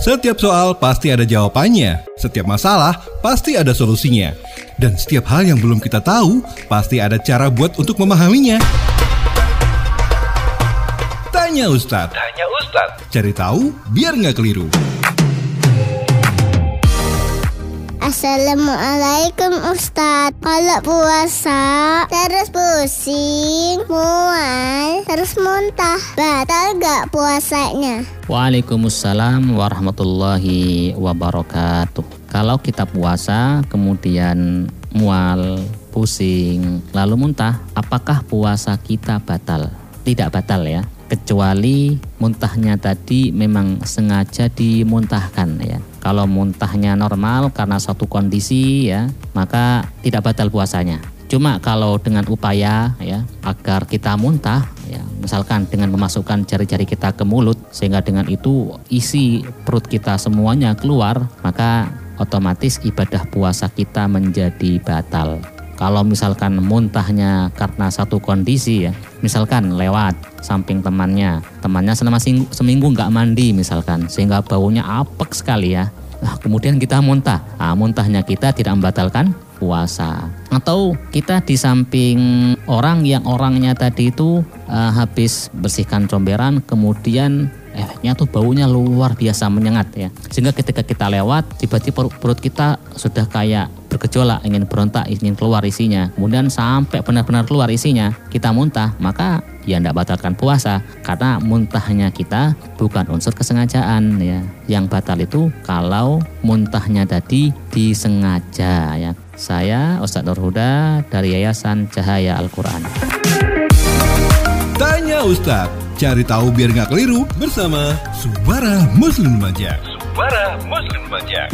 Setiap soal pasti ada jawabannya, setiap masalah pasti ada solusinya. Dan setiap hal yang belum kita tahu, pasti ada cara buat untuk memahaminya. Tanya Ustadz. Tanya Ustadz. Cari tahu biar nggak keliru. Assalamualaikum Ustadz Kalau puasa terus pusing, mual, terus muntah Batal gak puasanya? Waalaikumsalam warahmatullahi wabarakatuh Kalau kita puasa kemudian mual, pusing, lalu muntah Apakah puasa kita batal? Tidak batal ya kecuali muntahnya tadi memang sengaja dimuntahkan ya. Kalau muntahnya normal karena satu kondisi ya, maka tidak batal puasanya. Cuma kalau dengan upaya ya agar kita muntah ya, misalkan dengan memasukkan jari-jari kita ke mulut sehingga dengan itu isi perut kita semuanya keluar, maka otomatis ibadah puasa kita menjadi batal. Kalau misalkan muntahnya karena satu kondisi ya, misalkan lewat samping temannya, temannya selama seminggu nggak mandi misalkan, sehingga baunya apek sekali ya. Nah, kemudian kita muntah, nah, muntahnya kita tidak membatalkan puasa. Atau kita di samping orang yang orangnya tadi itu uh, habis bersihkan comberan, kemudian efeknya tuh baunya luar biasa menyengat ya. Sehingga ketika kita lewat, tiba-tiba perut kita sudah kayak bergejolak, ingin berontak, ingin keluar isinya. Kemudian sampai benar-benar keluar isinya, kita muntah, maka ya tidak batalkan puasa karena muntahnya kita bukan unsur kesengajaan ya. Yang batal itu kalau muntahnya tadi disengaja ya. Saya Ustadz Nurhuda dari Yayasan Cahaya Al-Quran. Tanya Ustadz Cari tahu biar nggak keliru bersama Subara Muslim Remaja. Subara Muslim Remaja.